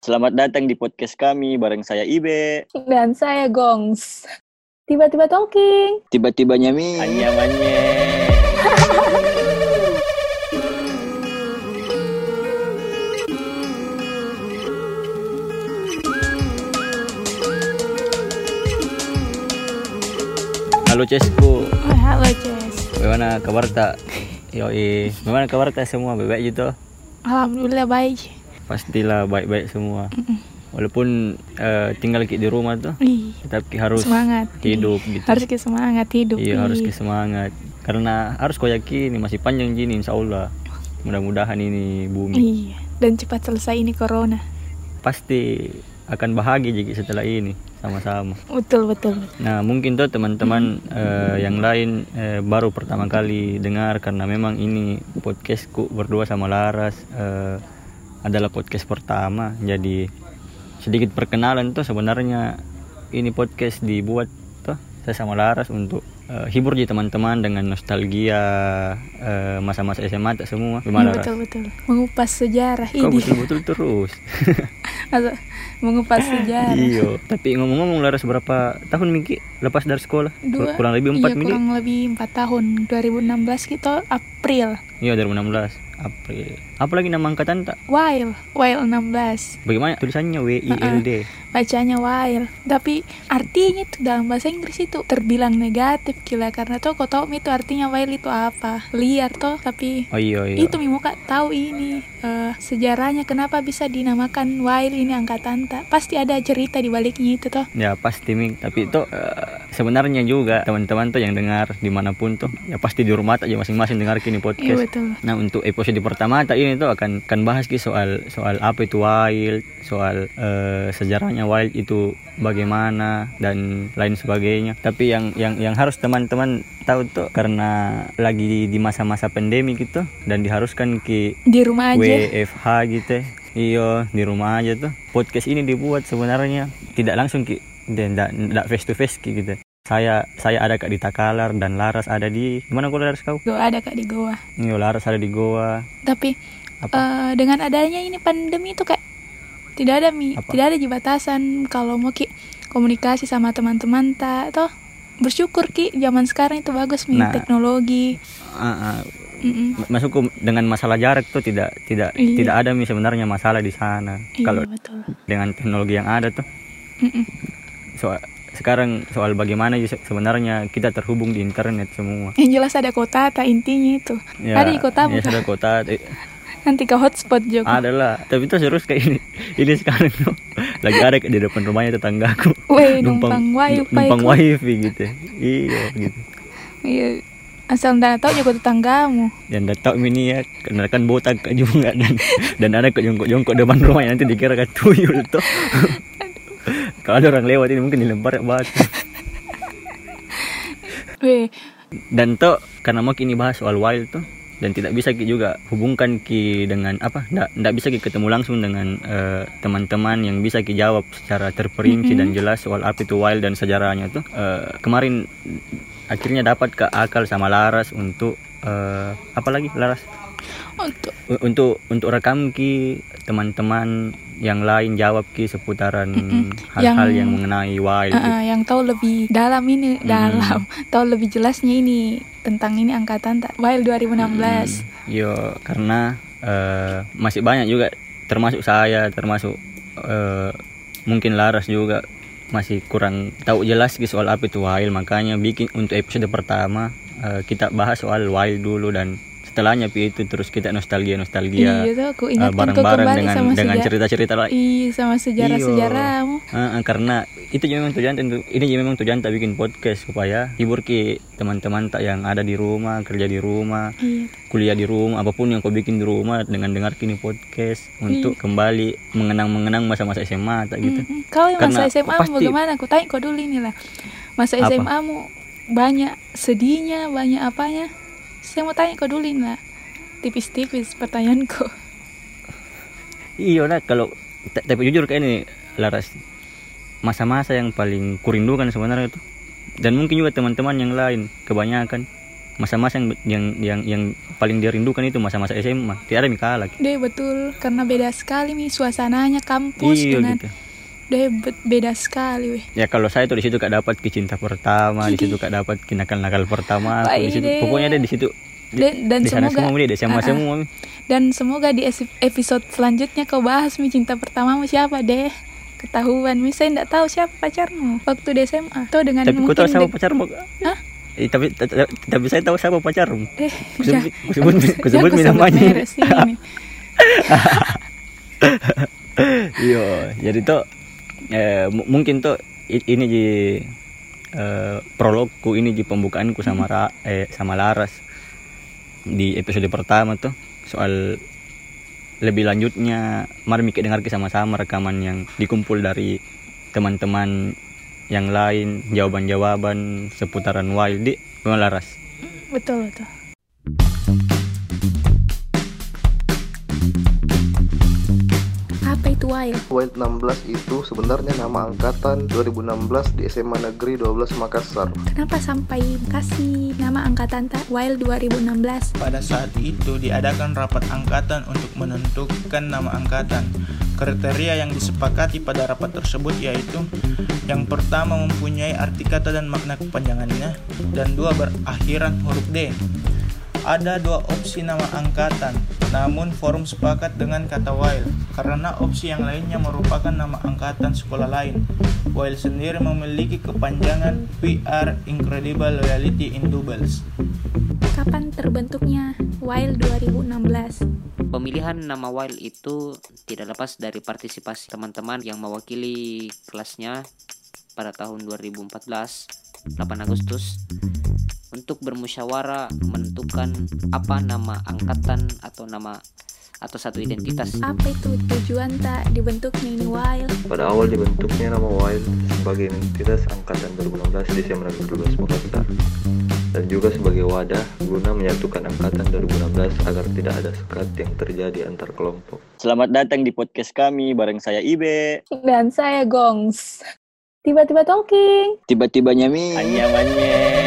Selamat datang di podcast kami bareng saya Ibe. Dan saya Gongs. Tiba-tiba talking. Tiba-tiba nyami. Anyamannya. Halo Cesku, Oh, halo Jess. bagaimana kabar tak? Yoi, bagaimana kabar tak semua? Baik-baik gitu? Alhamdulillah baik. Pastilah baik-baik semua. Walaupun eh, tinggal di rumah tuh, Ih, tetap ki harus semangat. hidup Ih, gitu. Harus ke semangat hidup. Iya harus ke semangat karena harus kau yakini masih panjang gini insya Allah mudah-mudahan ini bumi Iya. Dan cepat selesai ini corona. pasti akan bahagia jadi setelah ini sama-sama. Betul betul. Nah mungkin tuh teman-teman eh, yang lain eh, baru pertama kali dengar karena memang ini podcastku berdua sama Laras eh, adalah podcast pertama jadi sedikit perkenalan tuh sebenarnya ini podcast dibuat tuh saya sama Laras untuk eh, hibur di teman-teman dengan nostalgia eh, masa-masa SMA tak semua gimana betul betul. Mengupas sejarah Kau ini. betul-betul terus. Mengupas sejarah. Iya. Tapi ngomong-ngomong Laras berapa tahun Miki lepas dari sekolah? Kur- kurang lebih empat iya, kurang lebih empat tahun 2016 gitu April Iya 2016 April. Apa lagi nama angkatan tak? While While 16 Bagaimana tulisannya W I L D? Bacanya while tapi artinya tuh dalam bahasa Inggris itu terbilang negatif gila karena tuh kau tahu itu artinya while itu apa liar tuh tapi Oh iya iya. itu Mimo kak tahu ini eh, sejarahnya kenapa bisa dinamakan while ini angkatan tak pasti ada cerita di baliknya itu tuh Ya pasti Mik. Tapi itu eh, sebenarnya juga teman-teman tuh yang dengar di mana pun tuh ya pasti di rumah aja masing-masing dengar kini iya podcast. betul Nah untuk episode pertama tak ini tuh akan akan bahas ki soal soal apa itu wild, soal eh, sejarahnya wild itu bagaimana dan lain sebagainya. Tapi yang yang yang harus teman-teman tahu tuh karena lagi di masa-masa pandemi gitu dan diharuskan ki di rumah aja WFH gitu. Iya di rumah aja tuh. Podcast ini dibuat sebenarnya tidak langsung ki dan tidak face to face ki gitu. Saya saya ada kak di Takalar dan Laras ada di mana kau Laras kau? Gak ada kak di Goa Iya Laras ada di Goa. tapi Apa? eh, dengan adanya ini pandemi itu kayak tidak ada mi Apa? tidak ada batasan kalau mau ki komunikasi sama teman-teman tak toh bersyukur ki zaman sekarang itu bagus mi Nah. teknologi Ah, ah. Mm-mm. masukku dengan masalah jarak tuh tidak tidak Iya. tidak ada mi sebenarnya masalah di sana. Iya, Kalau betul dengan teknologi yang ada tuh Mm-mm. soal sekarang soal bagaimana ya se- sebenarnya kita terhubung di internet semua. yang jelas ada kota tak intinya itu ada di kota ya, ada kota nanti ke hotspot juga adalah. Tapi itu serius kayak ini. Ini sekarang tuh. Lagi ada di depan rumahnya tetanggaku Weh, numpang wifi numpang ku. wifi gitu. Iya gitu. Iya. Asal ndak tahu juga tetanggamu. Dan dah tahu ini ya. Karena kan botak juga dan dan ada kok jongkok-jongkok depan rumahnya nanti dikira kan tuyul tuh. Kalau ada orang lewat ini mungkin dilempar batu. Weh, dan tuh karena mau kini bahas soal wild tuh dan tidak bisa ki juga hubungkan ki dengan apa ndak bisa ki ketemu langsung dengan eh, teman-teman yang bisa ki jawab secara terperinci dan jelas soal apa itu wild dan sejarahnya tuh Eh, kemarin akhirnya dapat ke akal sama Laras untuk eh, apa lagi Laras? Untuk? Untuk untuk rekam ki teman-teman yang lain jawab ki seputaran hal-hal yang, Yang- mengenai wild eh, eh, yang tahu lebih dalam ini dalam. Tahu lebih jelasnya ini tentang ini angkatan Wild 2016 Yo, karena eh, masih banyak juga termasuk saya, termasuk eh, mungkin Laras juga masih kurang tahu jelas ki soal apa itu wild, makanya bikin untuk episode pertama eh, kita bahas soal wild dulu dan setelahnya pi itu terus kita nostalgia nostalgia iya tuh aku ingatkan kau bareng-bareng kembali dengan sama dengan sejarah cerita-cerita lain. Iya sama sejarah sejarahmu Ah, ah, karena itu juga memang tujuan tentu ini juga memang tujuan tak bikin podcast supaya hibur ki teman-teman tak yang ada di rumah kerja di rumah iya kuliah di rumah apa pun yang kau bikin di rumah dengan dengar kini podcast untuk kembali mengenang-mengenang masa-masa SMA tak gitu. Mm-mm. Kau yang masa SMA pasti- bagaimana? Aku tanya kau dulu ini lah. Masa Apa? SMA mu banyak sedihnya, banyak apanya? Saya mau tanya kau dulu ini lah. Tipis-tipis pertanyaanku. Iya lah kalau ta- tapi jujur kayak ini Laras masa-masa yang paling kurindukan sebenarnya itu. Dan mungkin juga teman-teman yang lain kebanyakan. Masa-masa yang, yang yang yang paling dirindukan itu masa-masa SMA tiada mi kalah. Deh betul. Karena beda sekali nih suasananya kampus iya dengan gitu deh be- beda sekali weh. Ya kalau saya tuh di situ kak dapat kecinta pertama di situ kak dapat kinakal-nakal pertama aku di situ. pokoknya deh di situ dan, dan di sana semoga semua di SMA Ah, ah. semua. Dan semoga di episode selanjutnya kau bahas mi cinta pertamamu siapa deh. Ketahuan mi saya tidak tahu siapa pacarmu. Waktu di SMA atau dengan tapi mungkin tahu siapa pacarmu? Hah? Eh, tapi ta- ta- tapi saya tahu siapa pacarmu. Eh Ku sebut- ku sebut- ku jangan sebut kau mi namanya. iya jadi tuh eh, mu- mungkin tuh ini di eh, prologku ini di pembukaanku sama Ra, eh, sama Laras di episode pertama tuh soal lebih lanjutnya mari mikir dengar sama-sama rekaman yang dikumpul dari teman-teman yang lain jawaban-jawaban seputaran wild di Laras? Betul betul wild Wild 16 itu sebenarnya nama angkatan 2016 di SMA Negeri 12 Makassar. kenapa sampai kasih nama angkatan tak wild 2016 Pada saat itu diadakan rapat angkatan untuk menentukan nama angkatan. Kriteria yang disepakati pada rapat tersebut yaitu yang pertama mempunyai arti kata dan makna kepanjangannya dan dua berakhiran huruf D. Ada dua opsi nama angkatan, namun forum sepakat dengan kata Wild karena opsi yang lainnya merupakan nama angkatan sekolah lain. Wild sendiri memiliki kepanjangan PR Incredible Loyalty in Doubles. kapan terbentuknya wild 2016 Pemilihan nama Wild itu tidak lepas dari partisipasi teman-teman yang mewakili kelasnya pada tahun 2014, 8 Agustus, untuk bermusyawarah menentukan apa nama angkatan atau nama atau satu identitas. apa itu tujuan tak dibentuknya ini wild. Pada awal dibentuknya nama Wild sebagai identitas angkatan 2016 di SMA Negeri 12 Makassar dan juga sebagai wadah guna menyatukan angkatan 2016 agar tidak ada sekat yang terjadi antar kelompok. selamat datang di podcast kami bareng saya Ibe. Dan saya gongs. Tiba-tiba talking. Tiba-tibanya mi. Anyamannya